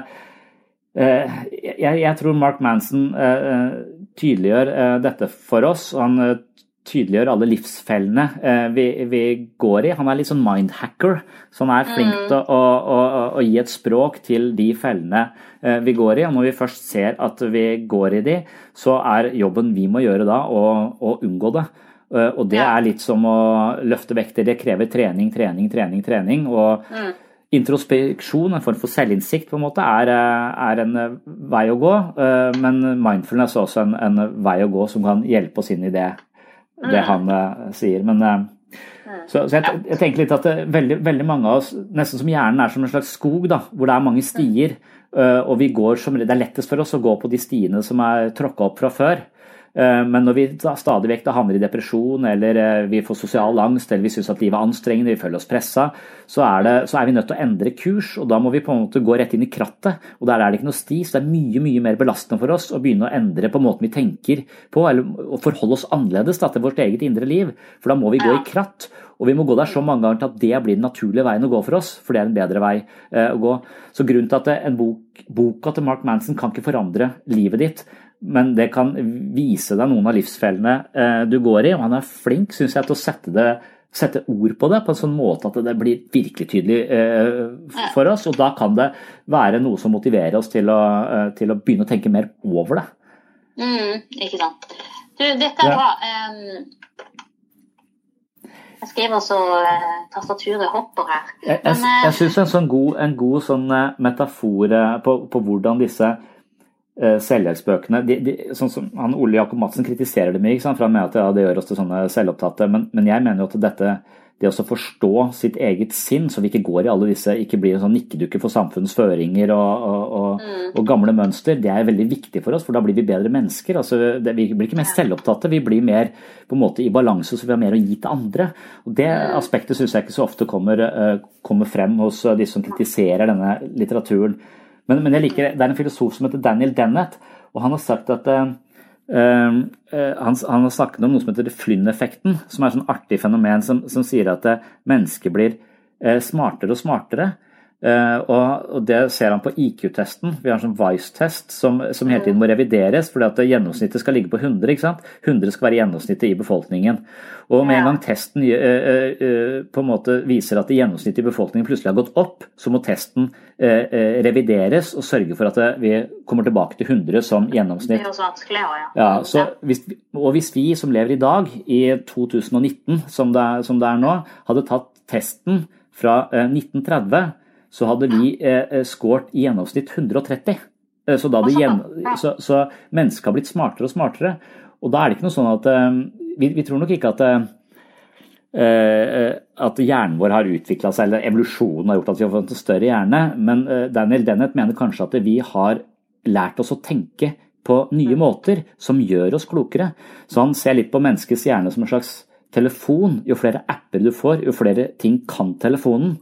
eh, jeg, jeg tror Mark Manson eh, tydeliggjør dette for oss. og Han tydeliggjør alle livsfellene eh, vi, vi går i. Han er litt sånn mindhacker, så han er flink til å, å, å, gi et språk til de fellene eh, vi går i. Og når vi først ser at vi går i de, så er jobben vi må gjøre da å, å unngå det. Eh, Og det er litt som å løfte vekter. Det krever trening, trening, trening, trening. Og Mm. introspeksjon, en form for selvinnsikt, på en måte, er, er en vei å gå. Men mindfulness er også en, en vei å gå som kan hjelpe oss inn i det, det han eh, sier. Men eh, så, så jeg, jeg tenker litt at det, veldig, veldig mange av oss, nesten som hjernen er som en slags skog, da, hvor det er mange stier. eh, Og vi går som, det er lettest for oss å gå på de stiene som er tråkka opp fra før. Eh, Men når vi stadig vekk havner i depresjon, eller eh, vi får sosial angst, eller vi syns at livet er anstrengende, vi føler oss pressa, så er, det, så er vi nødt til å endre kurs. Og da må vi på en måte gå rett inn i krattet. Og der er det ikke noe sti, så det er mye mye mer belastende for oss å begynne å endre på måten vi tenker på, eller forholde oss annerledes da, til vårt eget indre liv. For da må vi gå i kratt. Og vi må gå der så mange ganger til at det blir den naturlige veien å gå for oss, for det er en bedre vei eh, å gå. Så grunnen til at en bok, boka til Mark Manson kan ikke forandre livet ditt, men det kan vise deg noen av livsfellene eh, du går i, og han er flink, syns jeg, til å sette, det, sette ord på det på en sånn måte at det blir virkelig tydelig eh, for oss, og da kan det være noe som motiverer oss til å, eh, til å begynne å tenke mer over det. Mm, ikke sant. Du, dette er Ja. bra. Jeg skriver så eh, tastaturet hopper her. Jeg, jeg, Men, eh, jeg syns en sånn god, en god sånn metafor på, på hvordan disse selvhjelpsbøkene de, de, sånn som han Ole Jakob Madsen kritiserer det mye, for han mener at ja, det gjør oss til sånne selvopptatte. Men, men jeg mener jo at dette det å forstå sitt eget sinn, så vi ikke går i alle disse, ikke blir en sånn nikkedukke for samfunnets føringer og, og, og, og gamle mønster, det er veldig viktig for oss, for da blir vi bedre mennesker. Altså, det, vi blir ikke mer selvopptatte, vi blir mer på en måte i balanse, så vi har mer å gi til andre. Og Det aspektet syns jeg ikke så ofte kommer, eh, kommer frem hos eh, de som kritiserer denne litteraturen. Men, men liker, det er en filosof som heter Daniel Dennett, og han har sagt at uh, uh, han, han har snakket om noe som heter Flynn-effekten, som er et sånn artig fenomen som, som sier at uh, mennesker blir smartere og smartere. Eh, og, Det ser han på IQ-testen. Vi har en sånn Vice-test som, som hele tiden må revideres, fordi at gjennomsnittet skal ligge på 100. ikke sant? 100 skal være gjennomsnittet i befolkningen. Og med en gang testen eh, eh, på en måte viser at gjennomsnittet i befolkningen plutselig har gått opp, så må testen revideres og sørge for at vi kommer tilbake til 100 som det er også vanskelig ja. Ja, så hvis, og hvis vi som lever i dag, i 2019 som det er, som det er nå, hadde tatt testen fra eh, 1930, så hadde vi eh, eh, scoret i gjennomsnitt 130. Eh, Så, da hadde gjen, så, så mennesket har blitt smartere og smartere. Og da er det ikke noe sånn at eh, Vi, vi tror nok ikke at at hjernen vår har utvikla seg, eller evolusjonen har gjort at vi har fått en større hjerne, men Daniel Dennett mener kanskje at vi har lært oss å tenke på nye måter som gjør oss klokere. Så han ser litt på menneskets hjerne som en slags telefon. Jo flere apper du får, jo flere ting kan telefonen.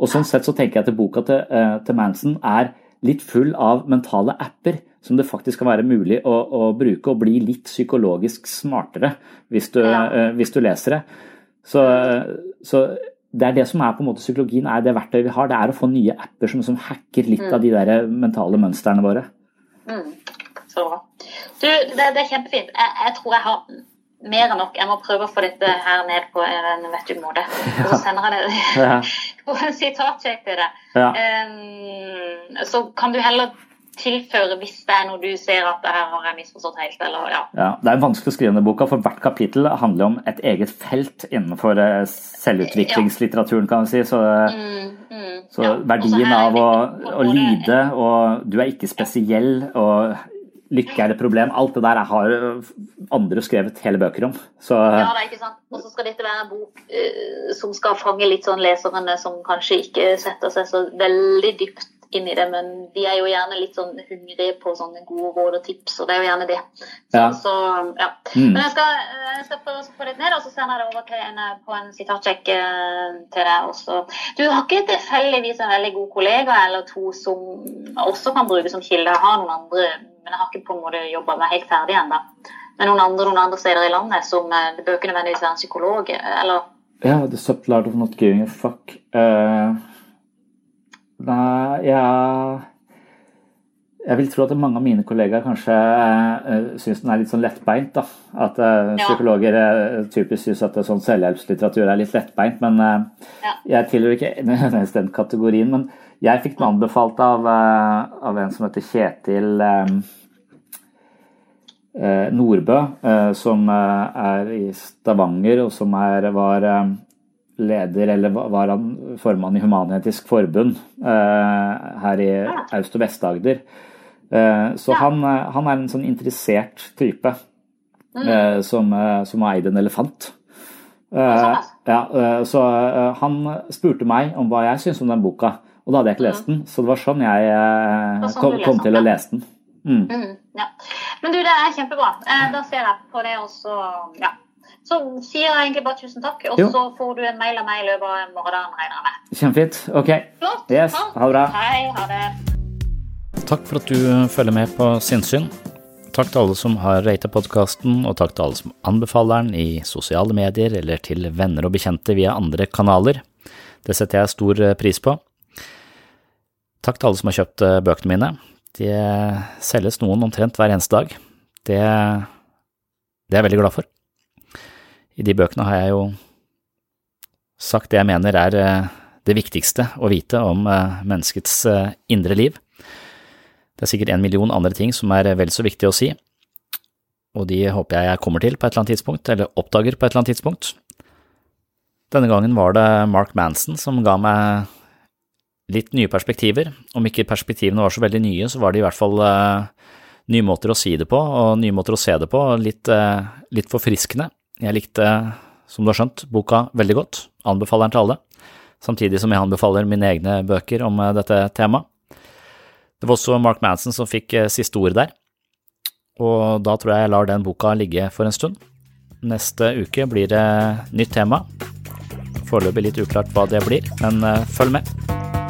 Og sånn sett så tenker jeg at boka til, eh, til Manson er litt full av mentale apper som det faktisk kan være mulig å, å bruke og bli litt psykologisk smartere hvis du, Ja. eh, hvis du leser det. Så, så det er det som er på en måte psykologien, er det verktøyet vi har. Det er å få nye apper som, som hacker litt Mm. av de der mentale mønstrene våre. Mm. Så bra. Du, det, det er kjempefint. Jeg, jeg tror jeg har mer enn nok. Jeg må prøve å få dette her ned på en vettug måte. Og så sender jeg det Ja. på en sitatsjekk til deg. Ja. Um, så kan du heller tilføre hvis det er noe du ser at det her har jeg misforstått helt, eller ja. Ja, Det er vanskelig å skrive denne boka, for hvert kapittel handler om et eget felt innenfor eh, selvutviklingslitteraturen, kan vi si. Så, Mm, mm, så. Verdien er av å, å lide, og du er ikke spesiell, og lykke er et problem, alt det der har eh, andre skrevet hele bøker om. Så Ja, det er ikke sant. Og så skal dette være en bok uh, som skal fange litt sånn leserne som kanskje ikke setter seg så veldig dypt inn i det, men de er jo gjerne litt sånn hungrige på sånne gode råd og tips, og det er jo gjerne det. Så, Ja. så ja. Mm. Men jeg skal, jeg skal prøve å få litt ned, og så sender jeg det over til en, på en sitatsjekk eh, til deg også. Du har ikke tilfeldigvis en veldig god kollega eller to som også kan bruke som kilde? Jeg har noen andre, men jeg har ikke på en måte jobba meg helt ferdig ennå. Men noen andre noen andre steder i landet som eh, det bør ikke nødvendigvis være en psykolog, eh, eller Ja, The Subtle Art of Not Giving a Fuck. Eh, nei, jeg Jeg vil tro at mange av mine kollegaer kanskje uh, syns den er litt sånn lettbeint. da. At uh, Ja. psykologer uh, typisk syns at sånn selvhjelpslitteratur er litt lettbeint. Men uh, Ja. jeg tilhører ikke nødvendigvis den kategorien. Men jeg fikk den anbefalt av, eh, av en som heter Kjetil eh, eh, Nordbø, eh, som eh, er i Stavanger, og som er, var eh, leder, eller var- han formann i Human-Etisk Forbund eh, her i Aust- og Vest-Agder. Eh, Så han, eh, han er en sånn interessert type eh, som, som har eid en elefant. Eh, ja, så han spurte meg om hva jeg syntes om den boka, og da hadde jeg ikke lest den. Så det var sånn jeg sånn kom, kom til å lese den. Mm. Mm, ja. Men du, det er kjempebra. Eh, da ser jeg på det, også. ja. Så sier jeg egentlig bare tusen takk, og Jo. så får du en mail av meg i løpet av morgendagen, regner jeg med. Kjempefint. Ok. Flott. Yes, ha det bra. Hei, ha det. Takk for at du følger med på Sinnsyn. Takk til alle som har rata podkasten, og takk til alle som anbefaler den i sosiale medier eller til venner og bekjente via andre kanaler. Det setter jeg stor pris på. Takk til alle som har kjøpt eh, bøkene mine. Det selges noen omtrent hver eneste dag. Det, det er jeg veldig glad for. I de bøkene har jeg jo sagt det jeg mener er eh, det viktigste å vite om eh, menneskets eh, indre liv. Det er sikkert en million andre ting som er vel så viktig å si, og de håper jeg jeg kommer til på et eller annet tidspunkt, eller oppdager på et eller annet tidspunkt. Denne gangen var det Mark Manson som ga meg litt nye perspektiver. Om ikke perspektivene var så veldig nye, så var det i hvert fall nye måter å si det på, og nye måter å se det på, litt, litt forfriskende. Jeg likte, som du har skjønt, boka veldig godt, anbefaler den til alle, samtidig som jeg anbefaler mine egne bøker om eh, dette temaet. Det var også Mark Manson som fikk eh, siste ord der, og da tror jeg jeg lar den boka ligge for en stund. Neste uke blir det nytt tema. Foreløpig litt uklart hva det blir, men eh, følg med.